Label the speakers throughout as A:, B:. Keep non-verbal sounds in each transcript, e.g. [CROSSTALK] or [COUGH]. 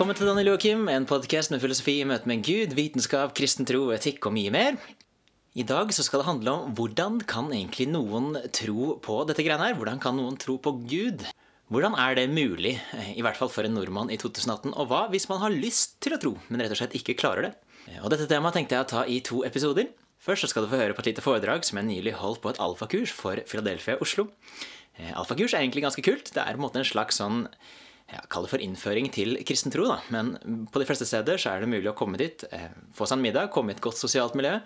A: Velkommen til Daniel Joakim, en podkast med filosofi i møte med Gud, vitenskap, kristen tro, etikk og mye mer. I dag så skal det handle om hvordan kan egentlig noen tro på dette greiene her? Hvordan kan noen tro på Gud? Hvordan er det mulig, i hvert fall for en nordmann i 2018? Og hva hvis man har lyst til å tro, men rett og slett ikke klarer det? Og dette temaet tenkte jeg å ta i to episoder. Først så skal du få høre på et lite foredrag som jeg nylig holdt på et alfakurs for Philadelphia Oslo. Alfakurs er egentlig ganske kult. Det er på en måte en slags sånn ja, Kall det for innføring til kristen tro, da. Men på de fleste steder så er det mulig å komme dit, eh, få seg en middag, komme i et godt sosialt miljø.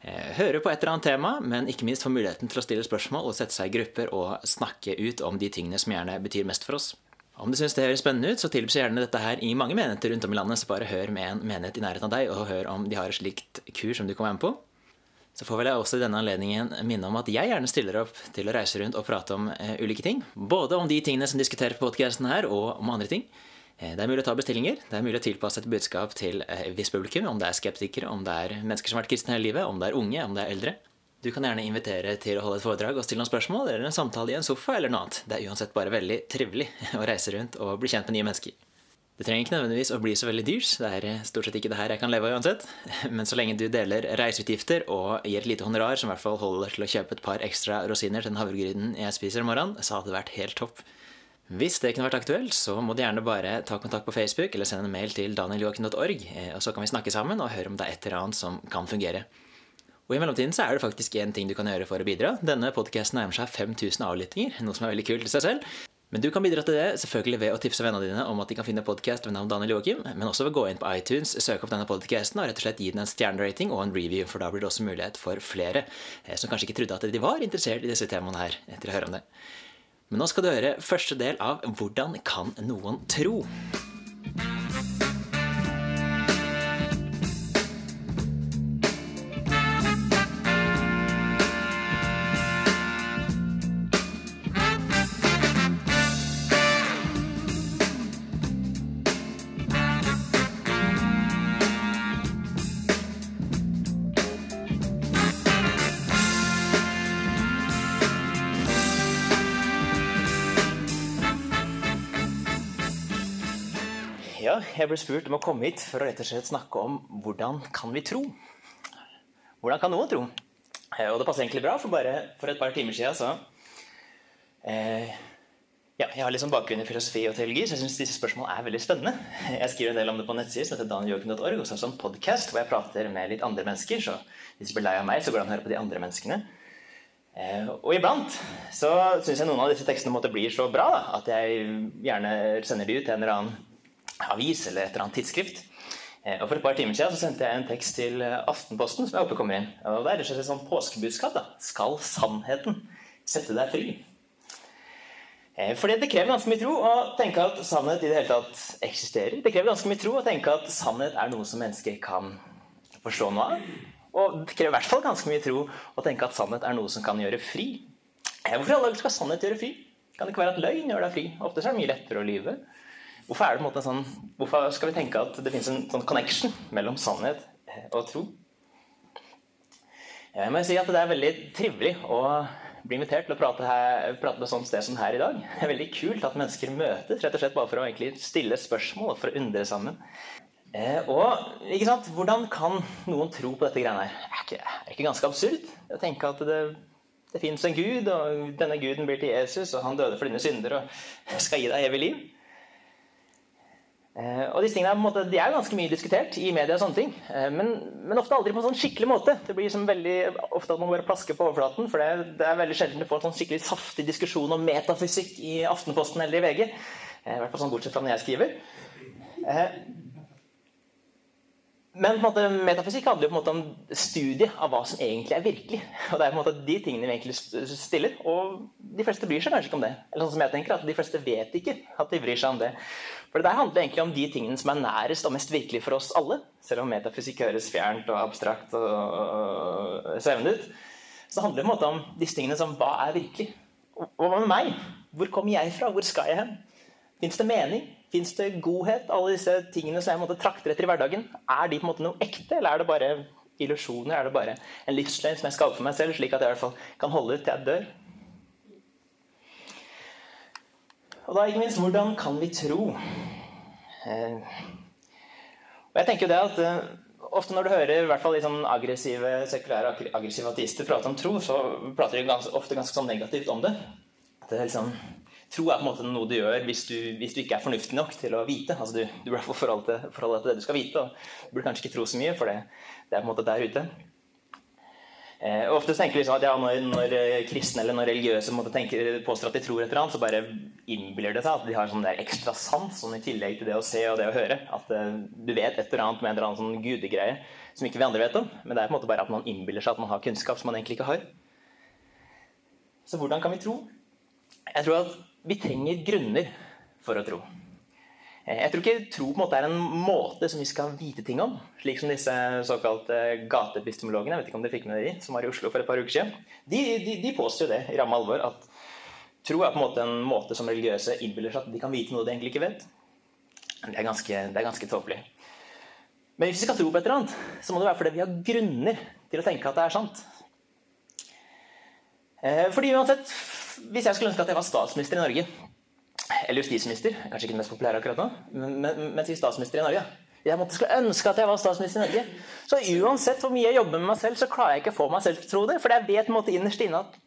A: Eh, høre på et eller annet tema, men ikke minst få muligheten til å stille spørsmål og sette seg i grupper og snakke ut om de tingene som gjerne betyr mest for oss. Om du syns det høres spennende ut, så tilbys gjerne dette her i mange menigheter rundt om i landet, så bare hør med en menighet i nærheten av deg, og hør om de har et slikt kurs som du kan være med på. Så får vel jeg også i denne anledningen minne om at jeg gjerne stiller opp til å reise rundt og prate om eh, ulike ting. Både om de tingene som diskuterer på podkasten her, og om andre ting. Eh, det er mulig å ta bestillinger. Det er mulig å tilpasse et budskap til uh, et visst publikum. Om det er skeptikere, om det er mennesker som har vært kristne hele livet, om det er unge, om det er eldre. Du kan gjerne invitere til å holde et foredrag og stille noen spørsmål, eller en samtale i en sofa, eller noe annet. Det er uansett bare veldig trivelig [LAUGHS] å reise rundt og bli kjent med nye mennesker. Det trenger ikke nødvendigvis å bli så veldig dyrt, det er stort sett ikke det her jeg kan leve av uansett. [LAUGHS] Men så lenge du deler reiseutgifter og gir et lite honorar som i hvert fall holder til å kjøpe et par ekstra rosiner til den havregryten jeg spiser om morgenen, så hadde det vært helt topp. Hvis det kunne vært aktuelt, så må du gjerne bare ta kontakt på Facebook eller sende en mail til danieljoakim.org, og så kan vi snakke sammen og høre om det er et eller annet som kan fungere. Og I mellomtiden så er det faktisk én ting du kan gjøre for å bidra. Denne podkasten nærmer seg 5000 avlyttinger, noe som er veldig kult i seg selv. Men du kan bidra til det selvfølgelig ved å tipse vennene dine om at de kan finne podkast ved navn Daniel Joakim, men også ved å gå inn på iTunes, søke opp denne podkasten og rett og slett gi den en stjernerating og en review, for da blir det også mulighet for flere eh, som kanskje ikke trodde at de var interessert i disse temaene her, etter å høre om det. Men nå skal du høre første del av Hvordan kan noen tro? Ja, jeg ble spurt om å komme hit for å rett og slett snakke om hvordan kan vi tro? Hvordan kan noen tro? Eh, Og det passer egentlig bra, for bare for et par timer siden så eh, ja, Jeg har liksom bakgrunn i filosofi og teologi, så jeg syns disse spørsmålene er veldig spennende. Jeg skriver en del om det på nettsider som heter danieljoken.org, og så sånn podkast hvor jeg prater med litt andre mennesker. Så hvis du blir lei av meg, så går det an å høre på de andre menneskene. Eh, og iblant så syns jeg noen av disse tekstene måtte bli så bra da, at jeg gjerne sender de ut til en eller annen avis eller et eller annet tidsskrift. Eh, Og For et par timer siden så sendte jeg en tekst til eh, Aftenposten som jeg håper kommer inn. Og Det er rett et sånt påskebudskap. da. Skal sannheten sette deg fri? Eh, Fordi det krever ganske mye tro å tenke at sannhet i det hele tatt eksisterer. Det krever ganske mye tro å tenke at sannhet er noe som mennesker kan forstå noe av. Og det krever i hvert fall ganske mye tro å tenke at sannhet er noe som kan gjøre fri. Hvorfor i skal sannhet gjøre fri? Kan det ikke være at løgn gjør deg fri? Ofte er det mye lettere å lyve. Hvorfor, er det på en måte sånn, hvorfor skal vi tenke at det finnes en sånn connection mellom sannhet og tro? Jeg må si at det er veldig trivelig å bli invitert til å prate, her, prate på et sånt sted som her i dag. Det er veldig kult at mennesker møtes rett og slett bare for å stille spørsmål og for å undre sammen. Eh, og ikke sant, hvordan kan noen tro på dette greiene her? Er ikke, ikke ganske absurd å tenke at det, det fins en gud, og denne guden blir til Jesus, og han døde for dine synder og skal gi deg evig liv? Eh, og disse tingene er, måte, de er ganske mye diskutert i media, og sånne ting, eh, men, men, ofte aldri på en sånn skikkelig måte. Det blir liksom veldig, ofte at man bare plasker på overflaten, for det, det er veldig sjelden du får en sånn skikkelig saftig diskusjon om metafysikk i Aftenposten eller i VG. Eh, I hvert fall sånn bortsett fra når jeg skriver. Men måte, metafysikk handler jo på en måte om studiet av hva som egentlig er virkelig. Og det er på en måte de tingene vi egentlig stiller. Og de fleste bryr seg kanskje ikke om det. Eller sånn som jeg tenker, at De fleste vet ikke at de bryr seg om det. For det der handler egentlig om de tingene som er nærest og mest virkelig for oss alle. Selv om metafysikk høres fjernt og abstrakt og svevende ut. Så handler det på en måte om disse tingene som hva er virkelig? Hva med meg? Hvor kommer jeg fra? Hvor skal jeg hen? Fins det mening? Fins det godhet? Alle disse tingene som jeg måtte trakter etter i hverdagen, er de på en måte noe ekte, eller er det bare illusjoner? Er det bare en livsløgn som jeg skaper for meg selv, slik at jeg i hvert fall kan holde ut til jeg dør? Og da ikke minst, hvordan kan vi tro? Og jeg tenker jo det at ofte når du hører i hvert fall liksom aggressive sekulære aggressive ateister prate om tro, så prater de ganske, ofte ganske sånn negativt om det. At det er liksom, Tro er på en måte noe du gjør hvis du, hvis du ikke er fornuftig nok til å vite. Altså Du, du bør forholde deg til det du skal vite, og du burde kanskje ikke tro så mye, for det, det er på en måte der ute. Eh, ofte tenker vi sånn at ja, når, når, kristne eller når religiøse tenker, påstår at de tror et eller annet, så bare innbiller det seg at de har sånn der ekstra sans sånn i tillegg til det å se og det å høre. At eh, du vet et eller annet med en eller annen sånn gudegreie som ikke vi andre vet om. Men det er på en måte bare at man innbiller seg at man har kunnskap som man egentlig ikke har. Så hvordan kan vi tro? Jeg tror at vi trenger grunner for å tro. Eh, jeg tror ikke tro på en måte er en måte som vi skal vite ting om. Slik som disse såkalte gateepistemologene jeg vet ikke om dere fikk med de, som var i Oslo for et par uker siden. De, de, de påstår jo det i ramme alvor. At tro er på en måte en måte som religiøse innbiller seg at de kan vite noe de egentlig ikke vet. Det er ganske, det ganske tåpelig. Men hvis vi skal tro på et eller annet, så må det være fordi vi har grunner til å tenke at det er sant. Eh, fordi uansett, Hvis jeg skulle ønske at jeg var statsminister i Norge, eller justisminister. Kanskje ikke den mest populære akkurat nå, men, men, til statsminister i Norge. Jeg måtte skulle ønske at jeg var statsminister i Norge. Så uansett hvor mye jeg jobber med meg selv, så klarer jeg ikke å få meg selv til å tro det. For jeg vet på en måte, innerst inne at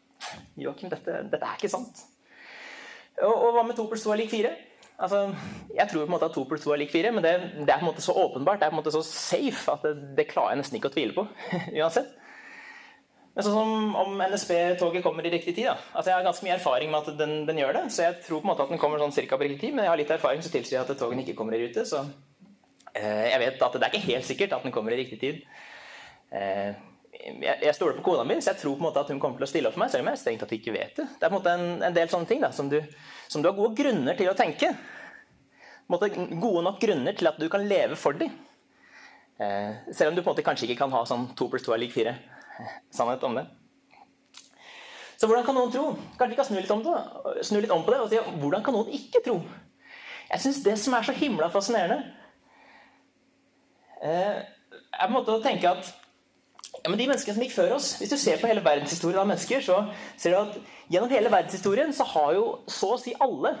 A: Joakim, dette, dette, er ikke sant. Og, og hva med to pluss to er lik fire? Altså, jeg tror på en måte at to pluss to er lik fire, men det, det, er på en måte så åpenbart, det er på en måte så safe at det, det klarer jeg nesten ikke å tvile på. [LAUGHS] uansett. Men sånn som om NSB-toget kommer i riktig tid da. Altså Jeg har ganske mye erfaring med at den, den, gjør det, så jeg tror på en måte at den kommer sånn cirka på riktig tid. Men jeg har litt erfaring som tilsier at togene ikke kommer i rute. Så eh, jeg vet at det er ikke helt sikkert at den kommer i riktig tid. Eh, jeg, jeg stoler på kona mi, så jeg tror på en måte at hun kommer til å stille opp for meg. Selv om jeg strengt tatt ikke vet det. Det er på en måte en, en del sånne ting da, som du, som du, har gode grunner til å tenke. Måte Gode nok grunner til at du kan leve for dem. Eh, selv om du på en måte kanskje ikke kan ha sånn to pluss to er lik fire sannhet om det. Så hvordan kan noen tro? Kanskje vi kan snu litt om, det, snu litt om på det og si hvordan kan noen ikke tro? Jeg syns det som er så himla fascinerende, eh, er på en måte å tenke at ja, de menneskene som gikk før oss Hvis du ser på hele verdenshistorien av mennesker, så ser du at gjennom hele verdenshistorien så har jo så å si alle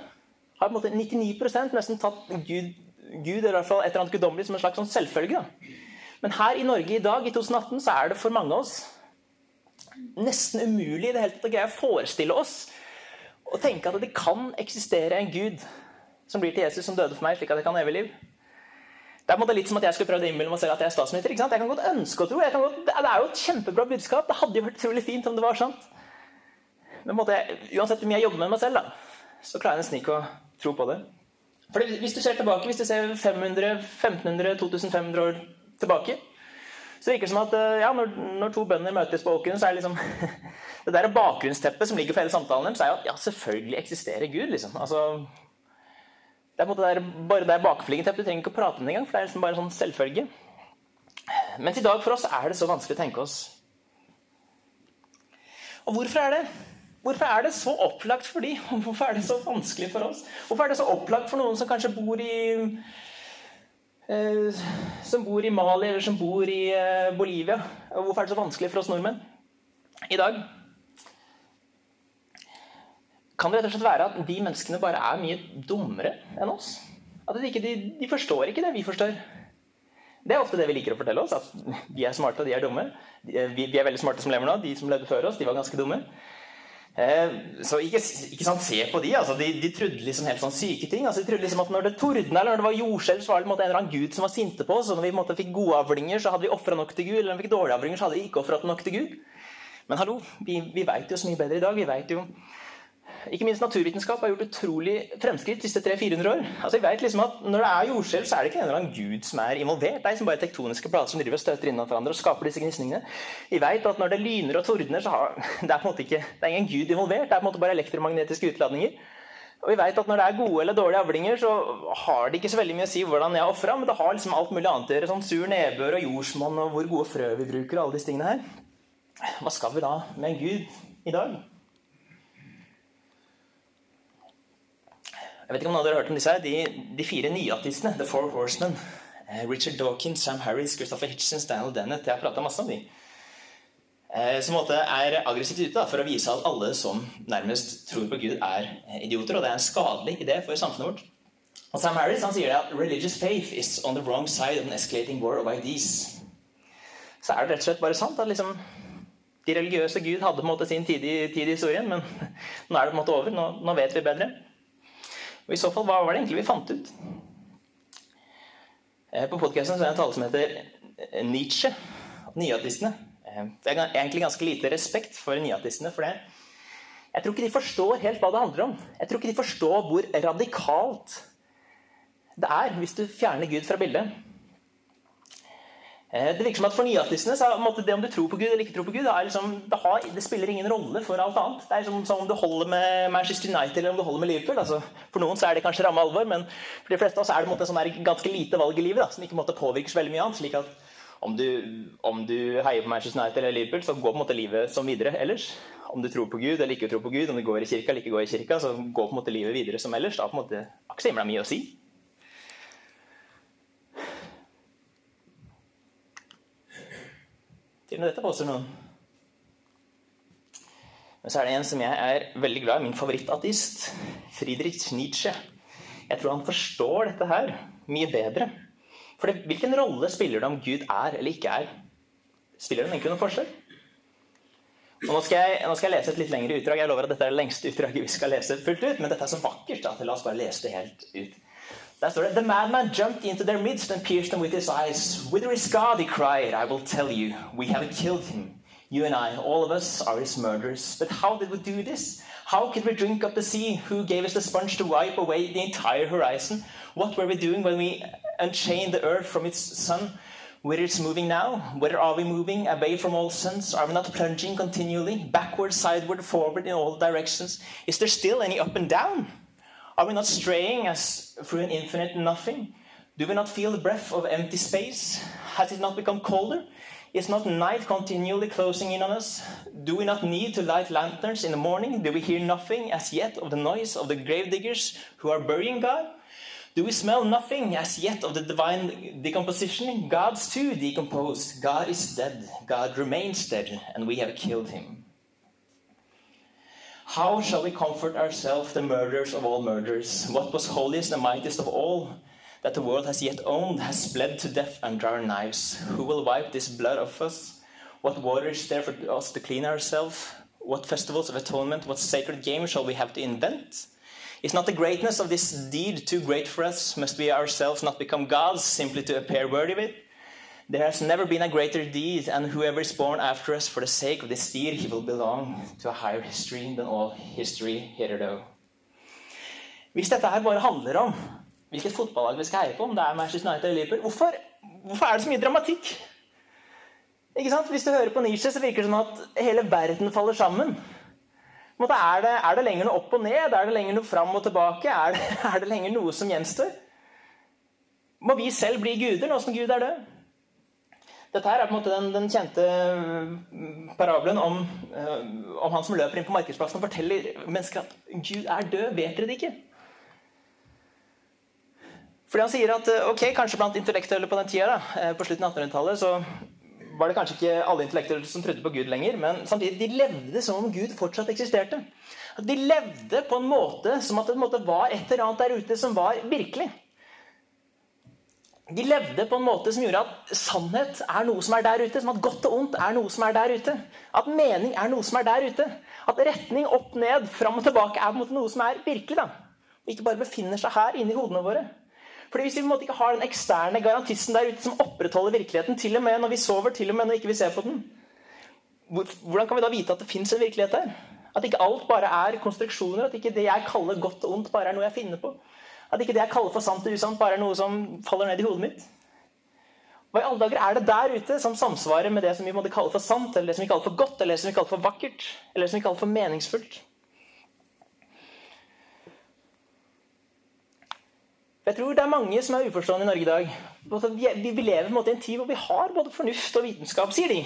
A: har på en måte 99 nesten tatt Gud, Gud eller i hvert fall et eller annet guddommelig som en slags sånn selvfølge. Da. Men her i Norge i dag, i 2018, så er det for mange av oss nesten umulig i det hele tatt å greie å forestille oss og tenke at det kan eksistere en Gud som blir til Jesus, som døde for meg, slik at jeg kan evig liv. Det er litt som at jeg skulle prøvd å innbille meg selv at jeg er statsminister. ikke sant? Jeg kan godt ønske å tro. Godt, det er jo et kjempebra budskap. Det hadde jo vært utrolig fint om det var sant. Men måte, uansett hvor mye jeg jobber med meg selv, da, så klarer jeg nesten ikke å tro på det. For Hvis du ser tilbake, hvis du ser 500, 1500, 2500 år tilbake. Så det virker som at eh, ja, når, når to bønder møtes på åkeren, så er det liksom [LAUGHS] Det der bakgrunnsteppet som ligger for hele samtalen deres, er jo at ja, selvfølgelig eksisterer Gud. liksom. Altså, det er på en måte der, bare det bakfliggende. Du trenger ikke å prate om det engang, for det er liksom bare en sånn selvfølge. Mens i dag for oss er det så vanskelig å tenke oss. Og hvorfor er det? Hvorfor er det så opplagt for de? [LAUGHS] Hvorfor er det så vanskelig for oss? Hvorfor er det så opplagt for noen som kanskje bor i som bor i Mali eller som bor i eh, Bolivia. Hvorfor er det så vanskelig for oss nordmenn i dag? Kan det rett og slett være at de menneskene bare er mye dummere enn oss? At de, ikke, de, de forstår ikke det vi forstår. Det er ofte det vi liker å fortelle oss, at vi er smarte og de er dumme. Vi, vi er veldig smarte som lever nå. De som levde før oss, de var ganske dumme. Eh, så ikke, ikke sant, se på de, altså, de, de. trodde liksom helt sånn syke ting. Altså, de trodde liksom at Når det tordna eller når det var jordskjelv, så var det en, eller annen gud som var sinte på oss. Og når vi måte, fikk gode avlinger, så hadde vi ofra nok til Gud. Eller når vi fikk dårlige avlinger, så hadde vi ikke ofra nok til Gud. Men hallo, vi, vi veit jo så mye bedre i dag. Vi vet jo ikke minst naturvitenskap har gjort utrolig fremskritt de siste 300-400 år. Altså, jeg vet liksom at Når det er jordskjelv, så er det ikke en eller annen gud som er involvert. Det er liksom bare tektoniske plater som driver og støter innan hverandre og skaper disse gnisningene. Vi vet at når det lyner og tordner, så har [LAUGHS] det er på en måte ikke det er ingen gud involvert. Det er på en måte bare elektromagnetiske utladninger. Og vi vet at når det er gode eller dårlige avlinger, så har det ikke så veldig mye å si hvordan jeg har ofra, men det har liksom alt mulig annet å gjøre. Sånn sur nedbør og jordsmonn og hvor gode frø vi bruker og alle disse tingene her. Hva skal vi da med en gud i dag? Jeg vet ikke om noen av dere har hørt om disse her, de, de fire nyatistene. The Four Horsemen. Eh, Richard Dawkins, Sam Harris, Christopher Hitchens, Daniel Dennett. Jeg har prata masse om de. Eh, som måte er aggressivt ute da, for å vise at alle som nærmest tror på Gud, er idioter. Og det er en skadelig idé for samfunnet vårt. Og Sam Harris han sier at 'religious faith is on the wrong side of an escalating war of ideas'. Så er det rett og slett bare sant at liksom de religiøse Gud hadde på en måte sin tid i, tid i historien, men [LAUGHS] nå er det på en måte over. Nå, nå, vet vi bedre. Og I så fall, hva var det egentlig vi fant ut? Eh, på podkasten er det en tale som heter eh, Nietzsche, nyatistene. Eh, det er egentlig ganske lite respekt for nyatistene. For det. jeg tror ikke de forstår helt hva det handler om. Jeg tror ikke de forstår hvor radikalt det er hvis du fjerner Gud fra bildet. Eh, det virker som at For nyartistene så er det om du tror på Gud eller ikke tror på Gud, det, liksom, det, har, det spiller ingen rolle for alt annet. Det er som, som, om du holder med Manchester United eller om du holder med Liverpool. Altså, for noen så er det kanskje ramme alvor, men for de fleste av oss er det måte, sånn ganske lite valg i livet da, som ikke måte, påvirke så veldig mye annet. slik at om du, om du, heier på Manchester United eller Liverpool, så går på en måte livet som videre ellers. Om du tror på Gud eller ikke tror på Gud, om du går i kirka eller ikke går i kirka, så går på en måte livet videre som ellers. Har på en ikke så mye å si. Til og med dette påstår noen. Men så er det en som jeg er veldig glad i, min favorittatist, Friedrich Nietzsche. Jeg tror han forstår dette her mye bedre. For det, hvilken rolle spiller det om Gud er eller ikke er? Spiller den egentlig noen forskjell? Og nå skal, jeg, nå skal, jeg, lese et litt lengre utdrag. Jeg lover at dette er det lengste utdraget vi skal lese fullt ut, men dette er så vakkert at la oss bare lese det helt ut. Står det The madman jumped into their midst and pierced them with his eyes. Whither is God? he cried. I will tell you. We haven't killed him. You and I, all of us, are his murderers. But how did we do this? How could we drink up the sea? Who gave us the sponge to wipe away the entire horizon? What were we doing when we unchained the earth from its sun? Where it's moving now? Where are we moving? Away from all suns? Are we not plunging continually? Backward, sideward, forward, in all directions? Is there still any up and down? Are we not straying as through an infinite nothing? Do we not feel the breath of empty space? Has it not become colder? Is not night continually closing in on us? Do we not need to light lanterns in the morning? Do we hear nothing as yet of the noise of the grave diggers who are burying God? Do we smell nothing as yet of the divine decomposition? God's too decomposed. God is dead. God remains dead, and we have killed him. How shall we comfort ourselves, the murderers of all murders? What was holiest and mightiest of all that the world has yet owned has bled to death under our knives? Who will wipe this blood off us? What water is there for us to clean ourselves? What festivals of atonement, what sacred games shall we have to invent? Is not the greatness of this deed too great for us? Must we ourselves not become gods simply to appear worthy of it? There has never been a greater deed, and whoever is born after us, for the sake of this deed, he will belong to a higher history than all history hitherto. Hvis dette her bare handler om hvilket fotballag vi skal heie på, om det er Manchester United eller Liverpool, hvorfor, hvorfor er det så mye dramatikk? Ikke sant? Hvis du hører på Nietzsche, så virker det som at hele verden faller sammen. Er det, er det lenger noe opp og ned? Er det lenger noe fram og tilbake? Er det, [LAUGHS] er det lenger noe som gjenstår? Må vi selv bli guder nå som Gud er død? Dette her er på en måte den, den kjente mm, parabelen om, uh, om, han som løper inn på markedsplassen og forteller mennesker at Gud er død. Vet dere det ikke? Fordi han sier at eh, ok, kanskje blant intellektuelle på den tida, da, eh, på slutten av 1800-tallet, så var det kanskje ikke alle intellektuelle som trodde på Gud lenger, men samtidig de levde som om Gud fortsatt eksisterte. De levde på en måte som at det var et eller annet der ute som var virkelig. De levde på en måte som gjorde at sannhet er noe som er der ute. Som at godt og ondt er noe som er der ute. At mening er noe som er der ute. At retning opp, ned, fram og tilbake er noe som er virkelig. da. Og ikke bare befinner seg her inni hodene våre. Fordi Hvis vi på en måte ikke har den eksterne garantisten der ute som opprettholder virkeligheten, til og med når vi sover, til og med når ikke vi ser på den, hvordan kan vi da vite at det fins en virkelighet der? At ikke alt bare er konstruksjoner? At ikke det jeg kaller godt og ondt, bare er noe jeg finner på? At ikke det jeg kaller for sant og usant, bare er noe som faller ned i hodet mitt. Hva i alle dager er det der ute som samsvarer med det som vi måtte kalle for sant, eller det som vi kaller for godt, eller det som vi kaller for vakkert, eller det som vi kaller for meningsfullt? Jeg tror det er mange som er uforstående i Norge i dag. Vi lever på en måte i en tid hvor vi har både fornuft og vitenskap, sier de.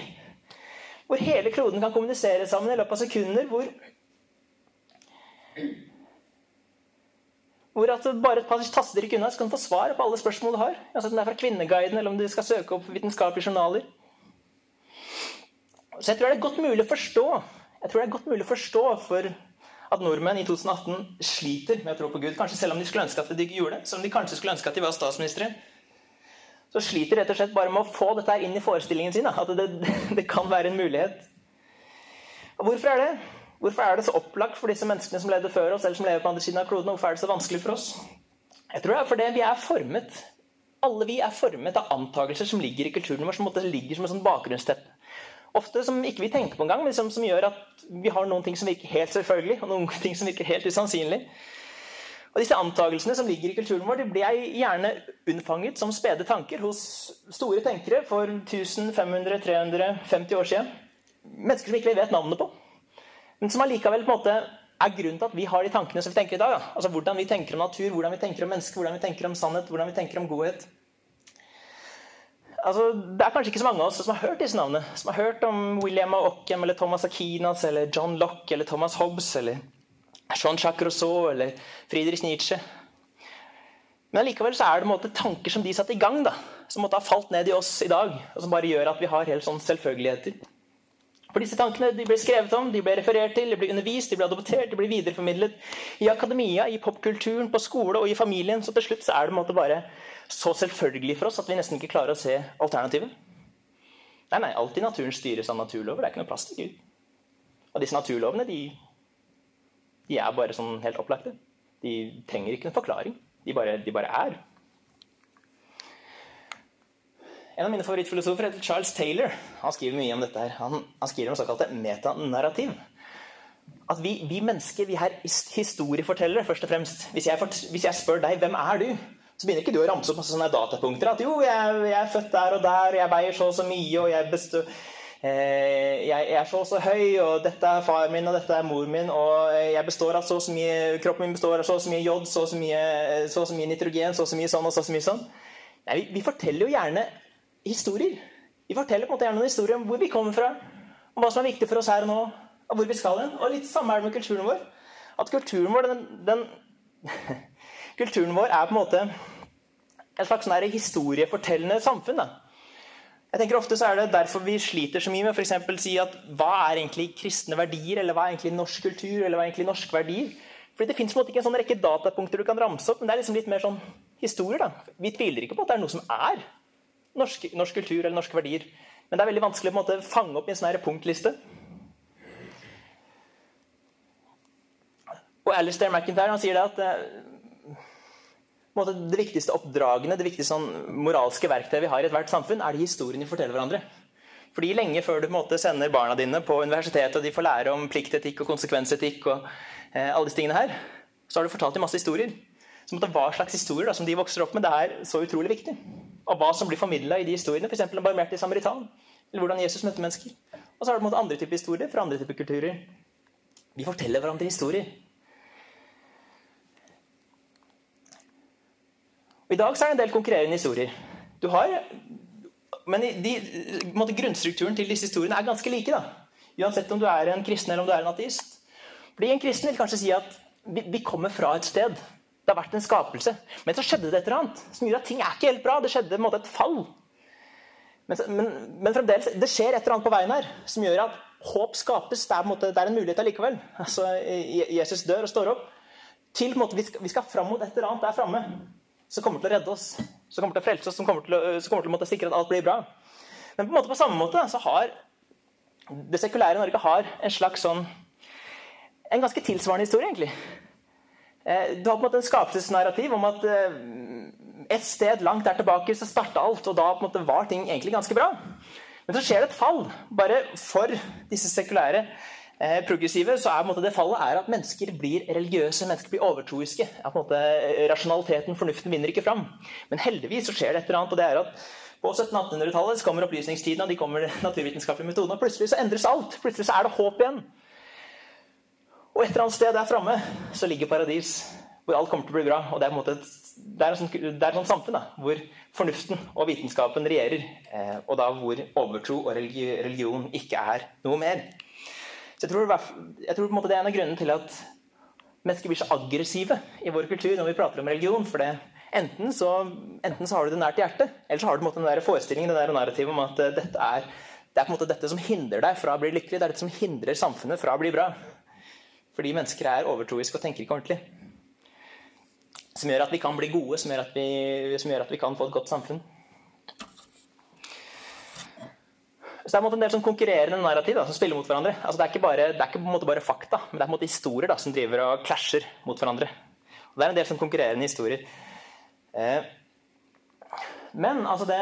A: Hvor hele kloden kan kommunisere sammen i løpet av sekunder. Hvor hvor at bare et par tastetrykk unna så kan du få svar på alle spørsmål du har. Altså om det er fra Kvinneguiden, eller om du skal søke opp vitenskapelige journaler. Så jeg tror det er godt mulig å forstå Jeg tror det er godt mulig å forstå for at nordmenn i 2018 sliter med å tro på Gud. Kanskje selv om de skulle ønske at de ikke gjorde det. Selv om de kanskje skulle ønske at de var statsministre. Så sliter rett og slett bare med å få dette inn i forestillingen sin. At det, [LAUGHS] det, kan være en mulighet. Og hvorfor er det? Hvorfor er det så opplagt for disse menneskene som levde før oss, eller som lever på andre siden av kloden? Hvorfor er det så vanskelig for oss? Jeg tror det er fordi vi er formet. Alle vi er formet av antakelser som ligger i kulturen vår, som ligger som et sånn bakgrunnsteppe. Ofte som ikke vi tenker på engang, men som, som gjør at vi har noen ting som virker helt selvfølgelig, og noen [LAUGHS] ting som virker helt usannsynlig. Og Disse antakelsene som ligger i kulturen vår, de ble gjerne unnfanget som spede tanker hos store tenkere for 1500-350 år siden. Mennesker som ikke vi vet navnet på, men som allikevel på en måte er grunnen til at vi har de tankene som vi tenker i dag. Da. Altså Hvordan vi tenker om natur, hvordan vi tenker om mennesker, hvordan vi tenker om sannhet, hvordan vi tenker om godhet altså, Det er kanskje ikke så mange av oss som har hørt disse navnene. Som har hørt om William of Ockham eller Thomas Aquinas eller John Locke eller Thomas Hobbes eller Jean-Jacques Rousseau eller Friedrich Nietzsche. Men allikevel er det måte, tanker som de satte i gang, da, som måtte ha falt ned i oss i dag, og som bare gjør at vi har helt sånn selvfølgeligheter. For disse tankene de ble skrevet om, de ble referert til, de ble undervist, de ble adoptert, de ble videreformidlet i akademia, i popkulturen, på skole og i familien. Så til slutt så er det måte, bare så selvfølgelig for oss at vi nesten ikke klarer å se alternativet. Nei, nei, alt i naturen styres av naturlover. Det er ikke noe plass til Gud. Og disse naturlovene de, de er bare sånn helt opplagte. De trenger ikke en forklaring. De bare, de bare er. En av mine favorittfilosofer heter Charles Taylor. Han skriver mye om dette. her. Han, han skriver om såkalte metanarrativ. At vi, vi, mennesker vi er historiefortellere, først og fremst. Hvis jeg, hvis jeg spør deg hvem er du så begynner ikke du å ramse opp masse sånne datapunkter. At jo, jeg, jeg, er født der og der, og jeg veier så og så mye, og jeg, bestå, eh, jeg, er så og så høy, og dette er far min, og dette er mor min, og jeg består av så og så mye Kroppen min består av så og så mye jod, så og så mye, så og så mye nitrogen, så og så mye sånn og så og så mye sånn. Nei, vi, vi, forteller jo gjerne historier. Vi forteller på en måte gjerne noen historier om hvor vi kommer fra, om hva som er viktig for oss her og nå, og hvor vi skal hen. Og litt samme er det med kulturen vår. At kulturen vår, den, den [LAUGHS] Kulturen vår er på en måte et slags historiefortellende samfunn. Da. Jeg tenker Ofte så er det derfor vi sliter så mye med å si at hva er egentlig kristne verdier, eller hva er egentlig norsk kultur, eller hva er egentlig norske verdier? Fordi Det fins ikke en sånn rekke datapunkter du kan ramse opp, men det er liksom litt mer sånn historier. da. Vi tviler ikke på at det er noe som er norsk, norsk kultur eller norske verdier. Men det er veldig vanskelig å måte fange opp i en sånn punktliste. Og Alistair McIntyre han sier det at eh, måte, det viktigste oppdragene, det viktigste sånn, moralske verktøyet vi har i ethvert samfunn, er de historiene vi forteller hverandre. Fordi lenge før du måte, sender barna dine på universitetet, og de får lære om pliktetikk og konsekvensetikk, og eh, alle disse tingene her, så har du fortalt dem masse historier. Så måte, Hva slags historier da, som de vokser opp med, det er så utrolig viktig. Og hva som blir formidla i de historiene, f.eks. den barmhjertige samaritan. Eller hvordan Jesus møtte mennesker. Og så har du på en måte andre typer historier fra andre typer kulturer. Vi forteller hverandre historier. Og I dag så er det en del konkurrerende historier. Du har, men de, måte, grunnstrukturen til disse historiene er ganske like. da. Uansett om du er en kristen eller om du er en ateist. Fordi En kristen vil kanskje si at vi, vi kommer fra et sted. Det har vært en skapelse. Men så skjedde det et eller annet som gjorde at ting er ikke helt bra. Det skjedde måte, et fall. Men, men, men, fremdeles, det skjer et eller annet på veien her som gjør at håp skapes. Det er, en, måte, det er en mulighet allikevel. Altså, Jesus dør og står opp. Til, måte, vi, skal, vi skal fram mot et eller annet der framme som kommer til å redde oss, som kommer til å frelse oss, som kommer til å, som kommer til å sikre at alt blir bra. Men på, en måte på samme måte så har det sekulære Norge har en slags sånn En ganske tilsvarende historie, egentlig. Eh, du har på en måte en skapelsesnarrativ om at eh, et sted langt der tilbake så starta alt, og da på en måte var ting egentlig ganske bra. Men så skjer det et fall, bare for disse sekulære Eh, progressive, så er måte, det fallet er at mennesker blir religiøse, mennesker blir overtroiske. At måte, Rasjonaliteten, fornuften, vinner ikke fram. Men heldigvis så skjer det et eller annet. og det er at På 1700-1800-tallet kommer opplysningstiden og de kommer naturvitenskapelige metodene. Og plutselig så endres alt. Plutselig så er det håp igjen. Og et eller annet sted der framme så ligger paradis, hvor alt kommer til å bli bra. og Det er, måte, det er, sånn, det er et sånt samfunn da, hvor fornuften og vitenskapen regjerer. Eh, og da hvor overtro og religion ikke er noe mer. Så jeg tror, jeg tror det er en av grunnene til at mennesker blir så aggressive i vår kultur når vi prater om religion. for det Enten så, enten så har du det nært hjertet, eller så har du den der forestillingen den der narrativet om at eh, dette er, det er på en måte dette som hindrer deg fra å bli lykkelig. Det er dette som hindrer samfunnet fra å bli bra. Fordi mennesker er overtroiske og tenker ikke ordentlig. Som gjør at vi kan bli gode, som gjør at vi, gjør at vi kan få et godt samfunn. Så Det er en del sånn konkurrerende narrativ da, som spiller mot hverandre. Altså, det er ikke, bare, det er ikke bare fakta, men det er på en måte historier da, som driver og klasjer mot hverandre. Og Det er en del sånn konkurrerende historier. Eh, men altså det,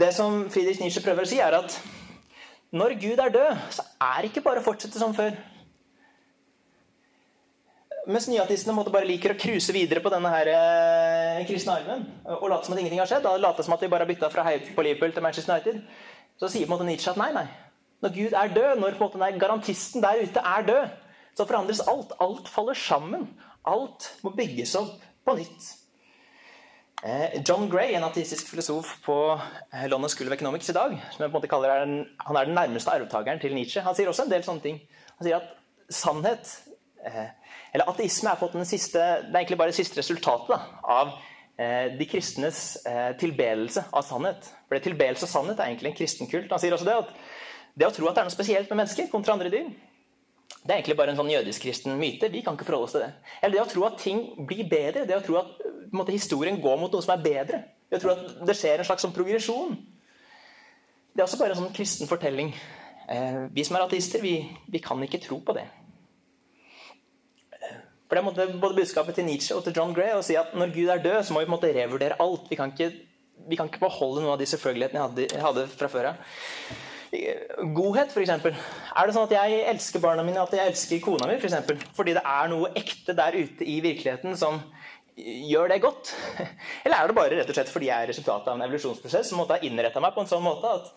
A: det som Friedrich Nietzsche prøver å si, er at når Gud er død, så er det ikke bare å fortsette som før. Mens nyatistene måtte bare liker å cruise videre på denne her, eh, kristne armen og late som at ingenting har skjedd. Da late som at de bare har bytta fra Heid på Liverpool til Manchester United. Så sier på en måte Nietzsche at nei, nei. Når Gud er død, når på en måte garantisten der ute er død, så forandres alt. Alt faller sammen. Alt må bygges opp på nytt. Eh, John Gray, en ateistisk filosof på eh, London School of Economics i dag, som jeg på en måte kaller er den, han er den nærmeste arvtakeren til Nietzsche, han sier også en del sånne ting. Han sier at sannhet eh, eller ateisme er på den siste, det er egentlig bare det siste resultatet da, av eh, de kristnes eh, tilbedelse av sannhet. For tilbedelse av sannhet er egentlig en kristen kult. Han sier også det at det å tro at det er noe spesielt med mennesker kontra andre dyr, det er egentlig bare en sånn jødisk-kristen myte. Vi kan ikke forholde oss til det. Eller det å tro at ting blir bedre. Det å tro at måte, historien går mot noe som er bedre. Det å tro at det skjer en slags sånn progresjon. Det er også bare en sånn kristen fortelling. Eh, vi som er ateister, vi, vi kan ikke tro på det. For det måtte både budskapet til Nietzsche og til John Gray å si at når Gud er død, så må vi på en måte revurdere alt. Vi kan ikke, vi kan ikke beholde noen av de selvfølgelighetene jeg hadde, hadde fra før av. Godhet, f.eks. Er det sånn at jeg elsker barna mine, at jeg elsker kona mi? For eksempel? Fordi det er noe ekte der ute i virkeligheten som gjør det godt? Eller er det bare rett og slett fordi jeg er resultatet av en evolusjonsprosess som måtte ha innretta meg på en sånn måte at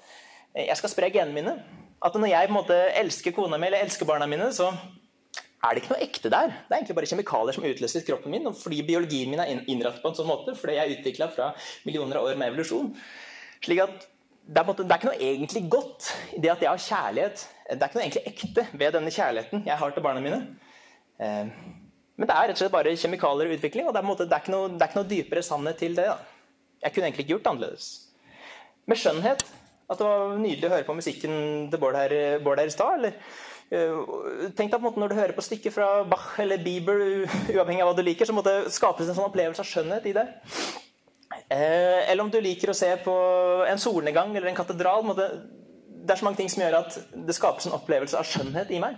A: jeg skal spre genene mine? At når jeg på en måte elsker kona mi eller elsker barna mine, så er det ikke noe ekte der. Det er egentlig bare kjemikalier som utløses i kroppen min. Fordi biologien min er innrettet på en sånn måte, fordi jeg er utvikla fra millioner av år med evolusjon. slik at det er, det er, ikke noe egentlig godt i det at jeg har kjærlighet. Det er ikke noe egentlig ekte ved denne kjærligheten jeg har til barna mine. Eh, men det er rett og slett bare kjemikalier og utvikling, og det er, måte, det er, noe, det er ikke, noe, dypere sannhet til det. Da. Jeg kunne egentlig ikke gjort det annerledes. Med skjønnhet At det var nydelig å høre på musikken til Bård her, Bård her i stad. eller tenk deg på en måte Når du hører på stykker fra Bach eller Bieber, uavhengig av hva du liker, så må det skapes en sånn opplevelse av skjønnhet i det. Eh, eller om du liker å se på en solnedgang eller en katedral. Det er så mange ting som gjør at det skapes en opplevelse av skjønnhet i meg.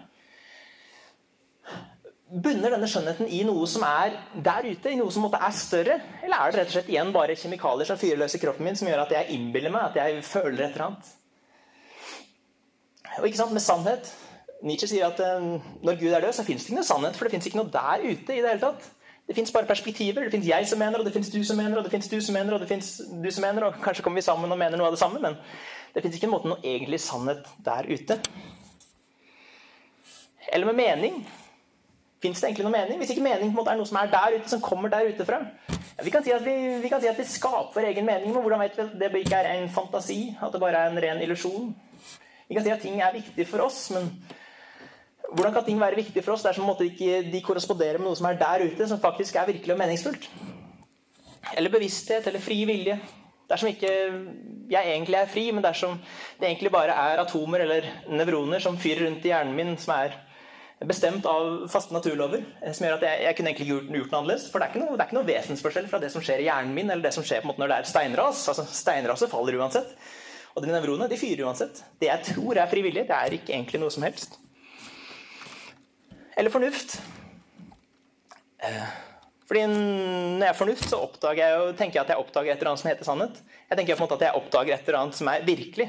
A: Bunner denne skjønnheten i noe som er der ute, i noe som måtte er større? Eller er det rett og slett igjen bare kjemikalier som fyrer løs i kroppen min, som gjør at jeg innbiller meg at jeg føler et eller annet? Og ikke sant, Med sannhet Nietzsche sier at eh, når Gud er død, så fins det ikke noe sannhet. For det fins ikke noe der ute i det hele tatt. Det fins bare perspektiver. Det fins jeg som mener, og det fins du som mener, og det fins du som mener, og det fins du som mener, og kanskje kommer vi sammen og mener noe av det samme, men det fins ikke en måte noe egentlig sannhet der ute. Eller med mening. Fins det egentlig noe mening? Hvis ikke mening måte er noe som er der ute, som kommer der ute fra. Ja, vi, kan si vi, vi, kan si at vi, skaper vår egen mening, men hvordan vet vi at det ikke er en fantasi? At det bare er en ren illusjon? Vi kan si at ting er viktig for oss, men hvordan kan ting være viktig for oss dersom ikke de korresponderer med noe som er der ute, som faktisk er virkelig og meningsfullt? Eller bevissthet, eller fri vilje. Dersom ikke jeg egentlig er fri, men dersom det egentlig bare er atomer eller nevroner som fyrer rundt i hjernen min, som er bestemt av faste naturlover, eh, som gjør at jeg, jeg kunne egentlig gjort, gjort noe annerledes. For det er, ikke noe, det er ikke noe vesensforskjell fra det som skjer i hjernen min, eller det som skjer på en måte når det er steinras. Altså, Steinraset faller uansett. Og de nevronene de fyrer uansett. Det jeg tror er frivillig, det er ikke egentlig noe som helst. Eller fornuft. Fordi når jeg er fornuft, så jeg, tenker jeg at jeg oppdager et eller annet som heter sannhet. Jeg tenker på en måte at jeg oppdager et eller annet som er virkelig.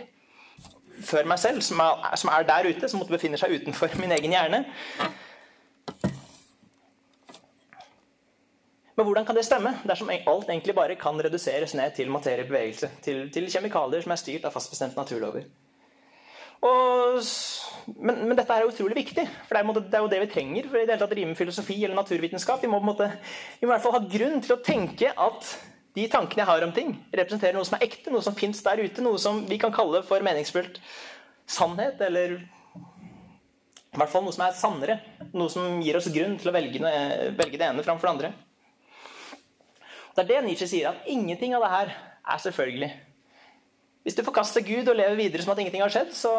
A: Før meg selv, som er, som er der ute, som befinner seg utenfor min egen hjerne. Men hvordan kan det stemme dersom alt egentlig bare kan reduseres ned til materiebevegelse? Til, til kjemikalier som er styrt av fastbestemte naturlover? Og, men, men, dette er utrolig viktig, for det er, det er, jo det vi trenger for i det hele tatt drive med filosofi eller naturvitenskap. Vi må, måte, vi må i hvert fall ha grunn til å tenke at de tankene jeg har om ting, representerer noe som er ekte, noe som fins der ute, noe som vi kan kalle for meningsfullt sannhet, eller i hvert fall noe som er sannere. Noe som gir oss grunn til å velge, velge det ene framfor det andre. Det er det Nietzsche sier, at ingenting av det her er selvfølgelig. Hvis du forkaster Gud og lever videre som at ingenting har skjedd, så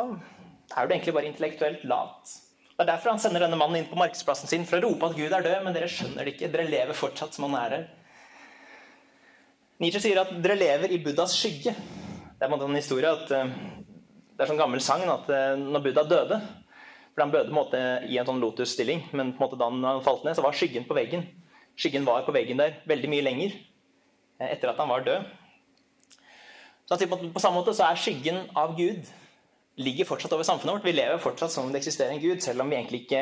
A: er du egentlig bare intellektuelt lat. Det er derfor han sender denne mannen inn på markedsplassen sin for å rope at Gud er død, men dere skjønner det ikke. Dere lever fortsatt som han er her. Nietzsche sier at dere lever i Buddhas skygge. Det er en historie at eh, det er sånn gammel sang at eh, når Buddha døde For han døde måte i en sånn lotus-stilling, men på en måte da han falt ned, så var skyggen på veggen. Skyggen var på veggen der veldig mye lenger eh, etter at han var død. Så På samme måte så er skyggen av Gud ligger fortsatt over samfunnet vårt. Vi lever fortsatt som om det eksisterer en Gud, selv om vi egentlig ikke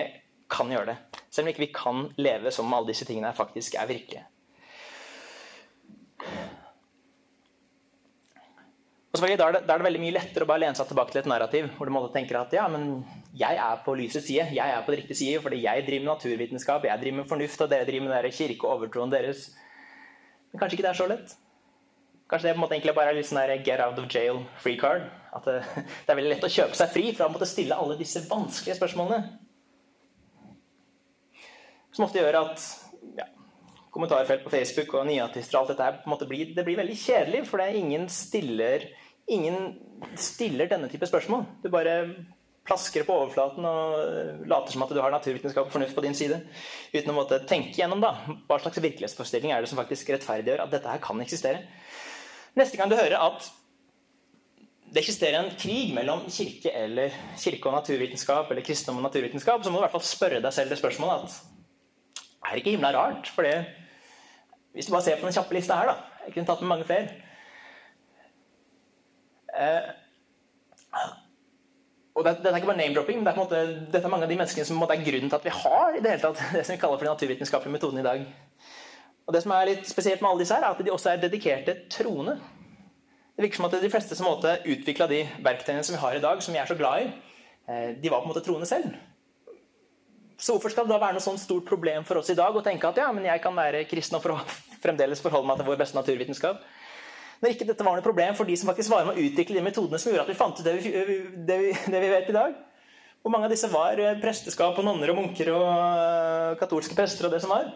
A: kan gjøre det. Selv om vi ikke kan leve som om alle disse tingene faktisk er virkelige. Og da er, det, da er, det, veldig mye lettere å bare lene seg tilbake til et narrativ hvor du måtte tenker at ja, men jeg er på lysets side, jeg er på den riktige side, fordi jeg driver med naturvitenskap, jeg driver med fornuft, og dere driver med den kirke og overtroen deres. Men kanskje ikke det er så lett? Kanskje det på en måte egentlig bare er litt sånn der get out of jail free card? At det, [LAUGHS] det er veldig lett å kjøpe seg fri fra å måtte stille alle disse vanskelige spørsmålene. Som ofte gjør at ja, kommentarfelt på Facebook og nyartister og alt dette her, på en måte blir, det blir veldig kjedelig, for det er ingen stiller, ingen stiller denne type spørsmål. Du bare plasker på overflaten og later som at du har naturvitenskap og fornuft på din side. Uten å måtte tenke gjennom da, hva slags virkelighetsforestilling er det som faktisk rettferdiggjør at dette her kan eksistere. Neste gang du hører at det eksisterer en krig mellom kirke, eller, kirke og naturvitenskap eller kristendom og naturvitenskap, så må du i hvert fall spørre deg selv det spørsmålet at er ikke himla rart? For hvis du bare ser på den kjappe lista her, da Jeg kunne tatt med mange flere. Eh, og Dette det er ikke bare name-dropping, men det er, måte, dette er mange av de menneskene som er grunnen til at vi har i det hele tatt, det som vi kaller for de naturvitenskapelige metoden i dag. Og Det som er litt spesielt med alle disse, her, er at de også er dedikerte troende. Det virker som at de fleste som utvikla de verktøyene som vi har i dag, som vi er så glad i, eh, de var på en måte troende selv. Så hvorfor skal det da være noe sånt stort problem for oss i dag å tenke at ja, men jeg kan være kristen og [LAUGHS] fremdeles forholde meg til vår beste naturvitenskap? Når ikke dette var noe problem for de som faktisk var med å utvikle de metodene som gjorde at vi fant ut det vi, det vi, [LAUGHS] det vi vet i dag. Hvor mange av disse var eh, presteskap og nonner og munker og eh, katolske prester og det som var?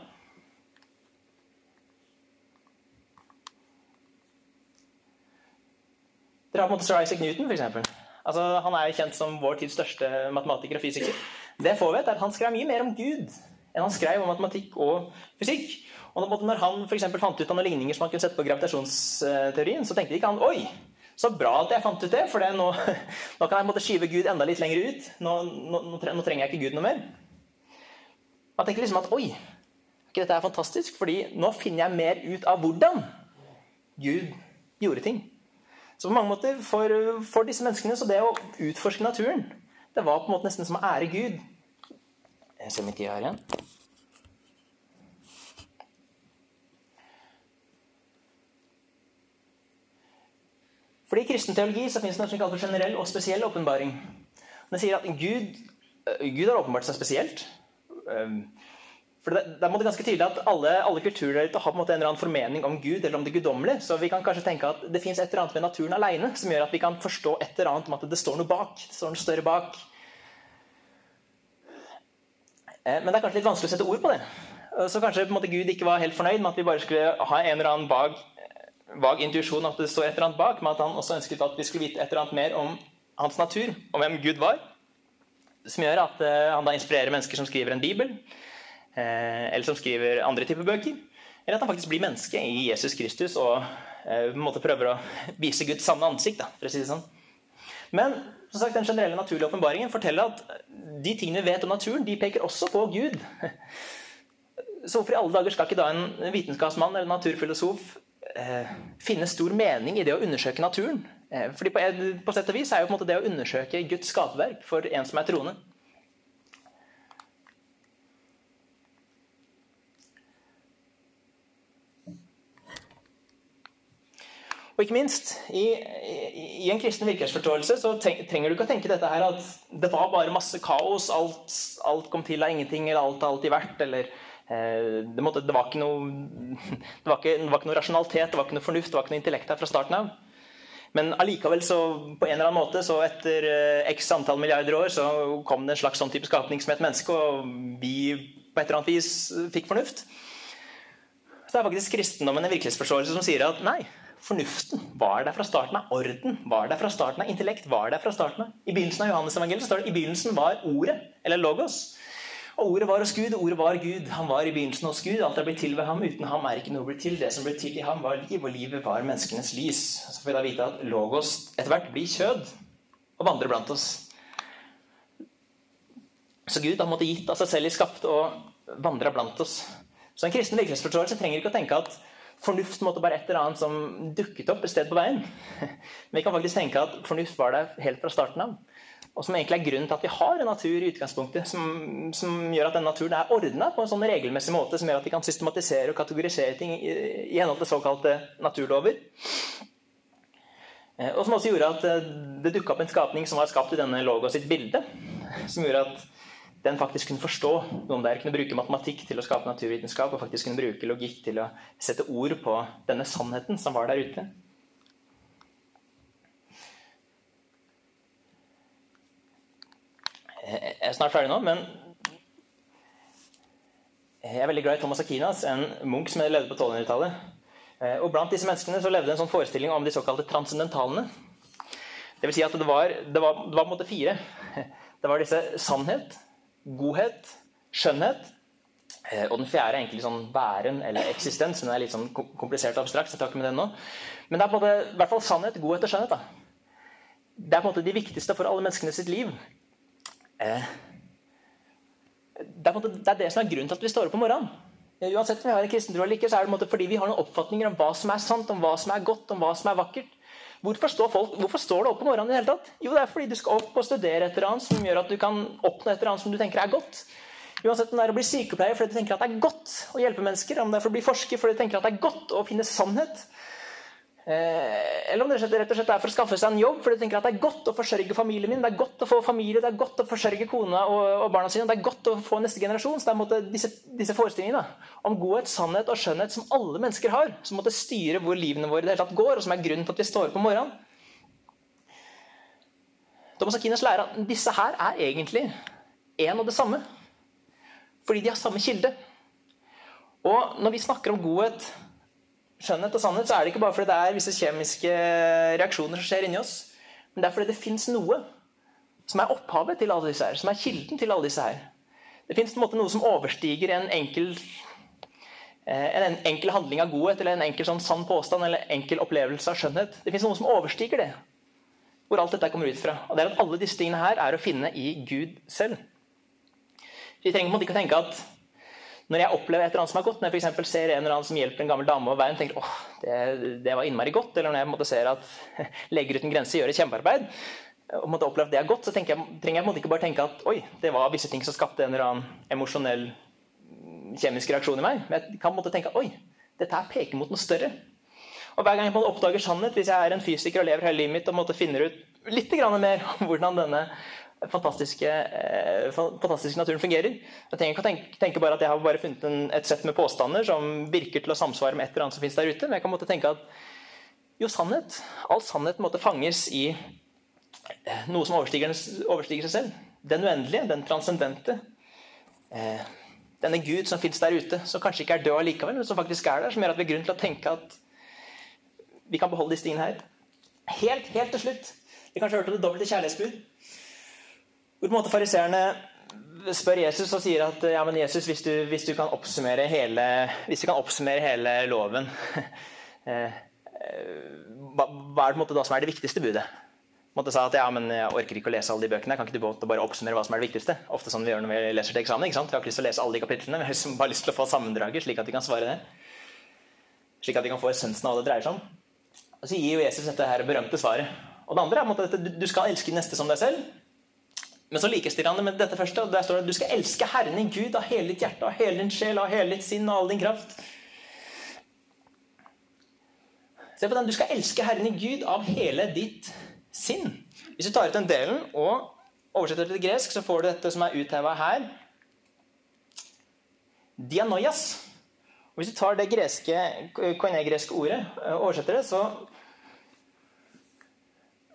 A: En måte Sir Isaac Newton, f.eks. Altså, han er jo kjent som vår tids største matematiker og fysiker. Det får vi er at han skrev mye mer om Gud enn han skrev om matematikk og fysikk. Og når han for fant ut av noen ligninger som han kunne sette på gravitasjonsteorien, så tenkte ikke han oi, så bra at jeg fant ut det, for det nå, [LAUGHS] nå, kan jeg måtte skyve Gud enda litt lenger ut. Nå, nå, nå, trenger jeg ikke Gud noe mer. Han tenker liksom at oi, ikke dette er fantastisk, fordi nå finner jeg mer ut av hvordan Gud gjorde ting. Så på mange måter, for, for, disse menneskene, så det å utforske naturen, det var på en måte nesten som å ære Gud. Jeg ser min tid her igjen. Fordi I kristen teologi så finnes det noe som kalles generell og spesiell åpenbaring. Det sier at Gud, Gud har åpenbart seg spesielt. For det, det, er ganske tydelig at alle, alle kulturer har på en, måte en eller annen formening om Gud eller om det guddommelige. Så vi kan kanskje tenke at det fins et eller annet ved naturen alene som gjør at vi kan forstå et eller annet om at det står noe bak. Det står noe større bak. Eh, men det er kanskje litt vanskelig å sette ord på det. Så kanskje måte Gud ikke var helt fornøyd med at vi bare skulle ha en eller annen vag, vag intuisjon at det står et eller annet bak, men at han også ønsket at vi skulle vite et eller annet mer om hans natur, om hvem Gud var. Som gjør at eh, han da inspirerer mennesker som skriver en bibel Eh, eller som skriver andre typer bøker. Eller at han faktisk blir menneske i Jesus Kristus og eh, prøver å vise Guds sanne ansikt. Da, for å si det sånn. Men som sagt, den generelle naturlige åpenbaringen forteller at de tingene vi vet om naturen, de peker også på Gud. [LAUGHS] Så hvorfor i alle dager skal ikke da en vitenskapsmann eller en naturfilosof eh, finne stor mening i det å undersøke naturen? Eh, fordi på, på sett og vis er jo på en måte det å undersøke Guds skaperverk for en som er troende. Og ikke minst, i, i, i en kristen virkelighetsforståelse så tenk, trenger du ikke å tenke dette her at det var bare masse kaos, alt, alt kom til av ingenting, eller alt har alltid vært, eller eh, det, måtte, det, var ikke noe, [LAUGHS] det, var ikke, det var ikke noe rasjonalitet, det var ikke noe fornuft, det var ikke noe intellekt her fra starten av. Men allikevel, så på en eller annen måte, så etter eh, x antall milliarder år, så kom det en slags sånn type skapning som et menneske, og vi på et eller annet vis fikk fornuft. Så det er faktisk kristendommen en virkelighetsforståelse som sier at nei, fornuften var der fra starten av. Orden var der fra starten av. Intellekt var der fra starten av. I begynnelsen av Johannes evangeliet står det i begynnelsen var Ordet, eller Logos. Og Ordet var hos Gud, ordet var Gud. Han var i begynnelsen hos Gud. Alt er blitt til ved ham. Uten ham er ikke noe blitt til. Det som ble til i ham, var liv, og livet var menneskenes lys. Så får vi da vite at Logos etter hvert blir kjød og vandrer blant oss. Så Gud har måttet gitt av seg selv i skapt og vandra blant oss. Så en kristen virkelighetsforståelse trenger ikke å tenke at fornuft måtte bare et eller annet som dukket opp et sted på veien. [LAUGHS] Men vi kan faktisk tenke at fornuft var der helt fra starten av. Og som egentlig er grunnen til at vi har en natur i utgangspunktet, som, som gjør at den naturen er ordna på en sånn regelmessig måte som gjør at vi kan systematisere og kategorisere ting i, i henhold til såkalte naturlover. Eh, og som også gjorde at eh, det dukka opp en skapning som var skapt i denne logo sitt bilde. [LAUGHS] Som gjorde at den faktisk kunne forstå noen der, kunne bruke matematikk til å skape naturvitenskap, og faktisk kunne bruke logikk til å sette ord på denne sannheten som var der ute. Jeg er snart ferdig nå, men jeg er veldig glad i Thomas Akinas, en munk som levde på 1200-tallet. Og Blant disse menneskene så levde en sånn forestilling om de såkalte transcendentalene. Det vil si at det var, det var, det var på en måte fire. Det var disse sannhet, godhet, skjønnhet. Eh, og den fjerde er egentlig sånn væren eller eksistens. Men det er litt sånn komplisert og abstrakt. så jeg tar ikke med den nå. Men det er måte, i hvert fall sannhet, godhet og skjønnhet. da. Det er på en måte de viktigste for alle menneskene sitt liv. Eh, det er, måte, det er, det som er grunnen til at vi står opp om morgenen. Uansett om vi har en kristen tro eller ikke, så er det fordi vi har noen oppfatninger om hva som er sant, om hva som er godt, om hva som er vakkert. Hvorfor står, folk, hvorfor står du opp om morgenen i det hele tatt? Jo, det er fordi du skal opp og studere et eller annet som gjør at du kan oppnå et eller annet som du tenker er godt. Uansett om det er å bli sykepleier fordi du tenker at det er godt å hjelpe mennesker, om det er for å bli forsker fordi du tenker at det er godt å finne sannhet, eller om det rett og slett er for å skaffe seg en jobb fordi du tenker at det er godt å forsørge familien min, det er godt å få familie, det er godt å forsørge kona og, barna sine, det er godt å få neste generasjon. Så det er måte, disse, disse, forestillingene om godhet, sannhet og skjønnhet som alle mennesker har, som måtte styre hvor livene våre det hele tatt går, og som er grunnen til at vi står opp om morgenen. Thomas Akinas lærer at disse her er egentlig én og det samme. Fordi de har samme kilde. Og når vi snakker om godhet skjønnhet og sannhet, så er det ikke bare fordi det er visse kjemiske reaksjoner som skjer inni oss, men det er fordi det fins noe som er opphavet til alle disse her, som er kilden til alle disse her. Det fins noe som overstiger en enkel, eh, en enkel handling av godhet eller en enkel sånn sann påstand eller en enkel opplevelse av skjønnhet. Det fins noe som overstiger det, hvor alt dette kommer ut fra. Og det er at Alle disse tingene her er å finne i Gud selv. Vi trenger på en måte ikke å tenke at når jeg opplever et eller annet som er godt, når jeg for ser en eller annen som hjelper en gammel dame over veien, tenker åh, det, det, var innmari godt, eller når jeg måtte, ser at [LAUGHS] Leger uten grenser gjør et kjempearbeid, og måtte oppleve at det er godt, så jeg, trenger jeg måte, ikke bare tenke at oi, det var visse ting som skapte en eller annen emosjonell kjemisk reaksjon i meg. Men jeg kan måte, tenke oi, dette her peker mot noe større. Og Hver gang jeg oppdager sannhet, hvis jeg er en fysiker og lever hele livet mitt og måtte finne ut litt mer om hvordan denne fantastiske, eh, fantastiske naturen fungerer. Jeg trenger ikke å tenke, tenke, bare at jeg har bare funnet en, et sett med påstander som virker til å samsvare med et eller annet som finnes der ute. Men jeg kan måtte tenke at jo, sannhet All sannhet måtte fanges i eh, noe som overstiger, overstiger seg selv. Den uendelige, den transcendente. Eh, denne Gud som fins der ute, som kanskje ikke er død allikevel, men som faktisk er der, som gjør at vi har grunn til å tenke at vi kan beholde disse tingene her. Helt, helt til slutt. Vi kanskje hørte det dobbelte kjærlighetsbud. Hvor på en måte fariseerne spør Jesus og sier at ja, men Jesus, hvis du, hvis du, kan, oppsummere hele, hvis du kan oppsummere hele loven [LAUGHS] eh, hva, hva er det måte, da som er det viktigste budet? Måtte sa at ja, men jeg orker ikke å lese alle de bøkene. Kan ikke du bare oppsummere hva som er det viktigste? Ofte sånn vi gjør når vi leser til eksamen. ikke sant? Vi har ikke lyst til å lese alle de kapitlene, vi har bare lyst til å få sammendraget, slik at vi kan svare det. Slik at vi kan få essensen av hva det dreier seg om. Og Så gir jo Jesus dette her berømte svaret. Og det andre er at du skal elske neste som deg selv. Men så likestiller han det med dette første. og Der står det at du skal elske Herren din Gud av hele ditt hjerte, av hele din sjel, av hele ditt sinn og all din kraft. Se på den. Du skal elske Herren din Gud av hele ditt sinn. Hvis du tar ut den delen og oversetter det til gresk, så får du dette som er utheva her. Dianoias. Hvis du tar det greske, koinegreske ordet og oversetter det, så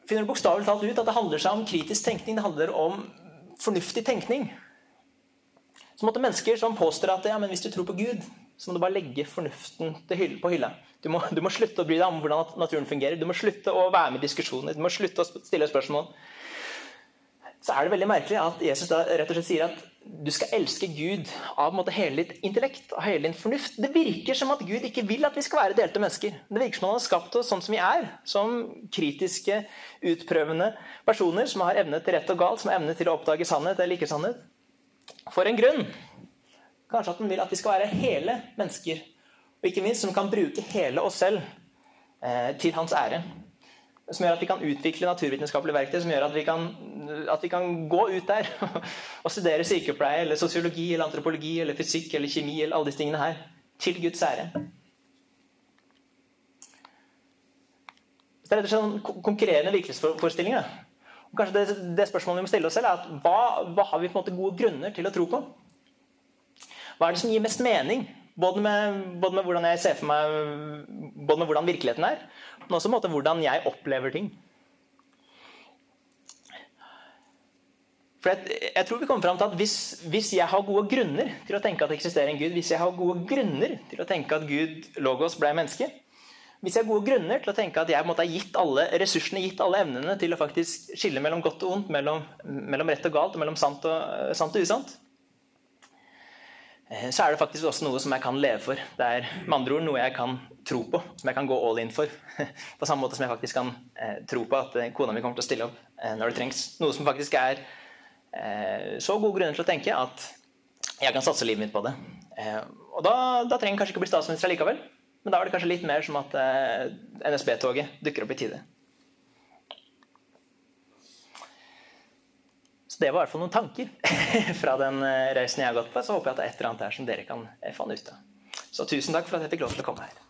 A: finner du bokstavelig talt ut at det handler seg om kritisk tenkning. Det handler om fornuftig tenkning. Så måtte mennesker som påstår at ja, men hvis du tror på Gud,
B: så må du bare legge fornuften på hylla. Du må, du må, slutte å bry deg om hvordan naturen fungerer. Du må slutte å være med i diskusjoner. Du må slutte å stille spørsmål. Så er det veldig merkelig at Jesus da rett og slett sier at du skal elske Gud av måte, hele ditt intellekt og hele din fornuft. Det virker som at Gud ikke vil at vi skal være delte mennesker. Det virker som han har skapt oss sånn som vi er. Som kritiske, utprøvende personer som har evne til rett og galt, som har evne til å oppdage sannhet eller ikke sannhet. For en grunn. Kanskje at han vil at vi skal være hele mennesker. Og ikke minst som kan bruke hele oss selv eh, til hans ære. Som gjør at vi kan utvikle naturvitenskapelige verktøy, som gjør at vi kan, at vi kan gå ut der [LAUGHS] og studere sykepleie, eller sosiologi, eller antropologi, eller fysikk eller kjemi, eller alle disse tingene her, til Guds ære. Det er rett og slett en konkurrerende virkelighetsforestilling. Og kanskje det, det, spørsmålet vi må stille oss selv, er at hva, hva har vi på en måte gode grunner til å tro på? Hva er det som gir mest mening? Både med, både med, hvordan jeg ser for meg Både med hvordan virkeligheten er, men også måte, hvordan jeg opplever ting. For jeg, jeg, tror vi kommer fram til at hvis, hvis, jeg har gode grunner til å tenke at det eksisterer en Gud, hvis jeg har gode grunner til å tenke at Gud logos ble menneske, hvis jeg har gode grunner til å tenke at jeg måtte ha gitt alle ressursene, gitt alle evnene til å faktisk skille mellom godt og ondt, mellom, mellom rett og galt, og mellom sant og, sant og usant, så er det faktisk også noe som jeg kan leve for. Det er med andre ord noe jeg kan tro på, som jeg kan gå all in for. [LAUGHS] På samme måte som jeg faktisk kan eh, tro på at eh, kona mi kommer til å stille opp eh, når det trengs. Noe som faktisk er eh, så gode grunner til å tenke at jeg kan satse livet mitt på det. Eh, og da, da trenger jeg kanskje ikke bli statsminister likevel, men da er det kanskje litt mer som at NSB-toget dukker opp i tide. Så det var i hvert fall noen tanker [LAUGHS] fra den eh, reisen jeg har gått på. Så håper jeg at det er et eller annet her som dere kan få finne ut av. Så tusen takk for at jeg fikk lov til å komme her.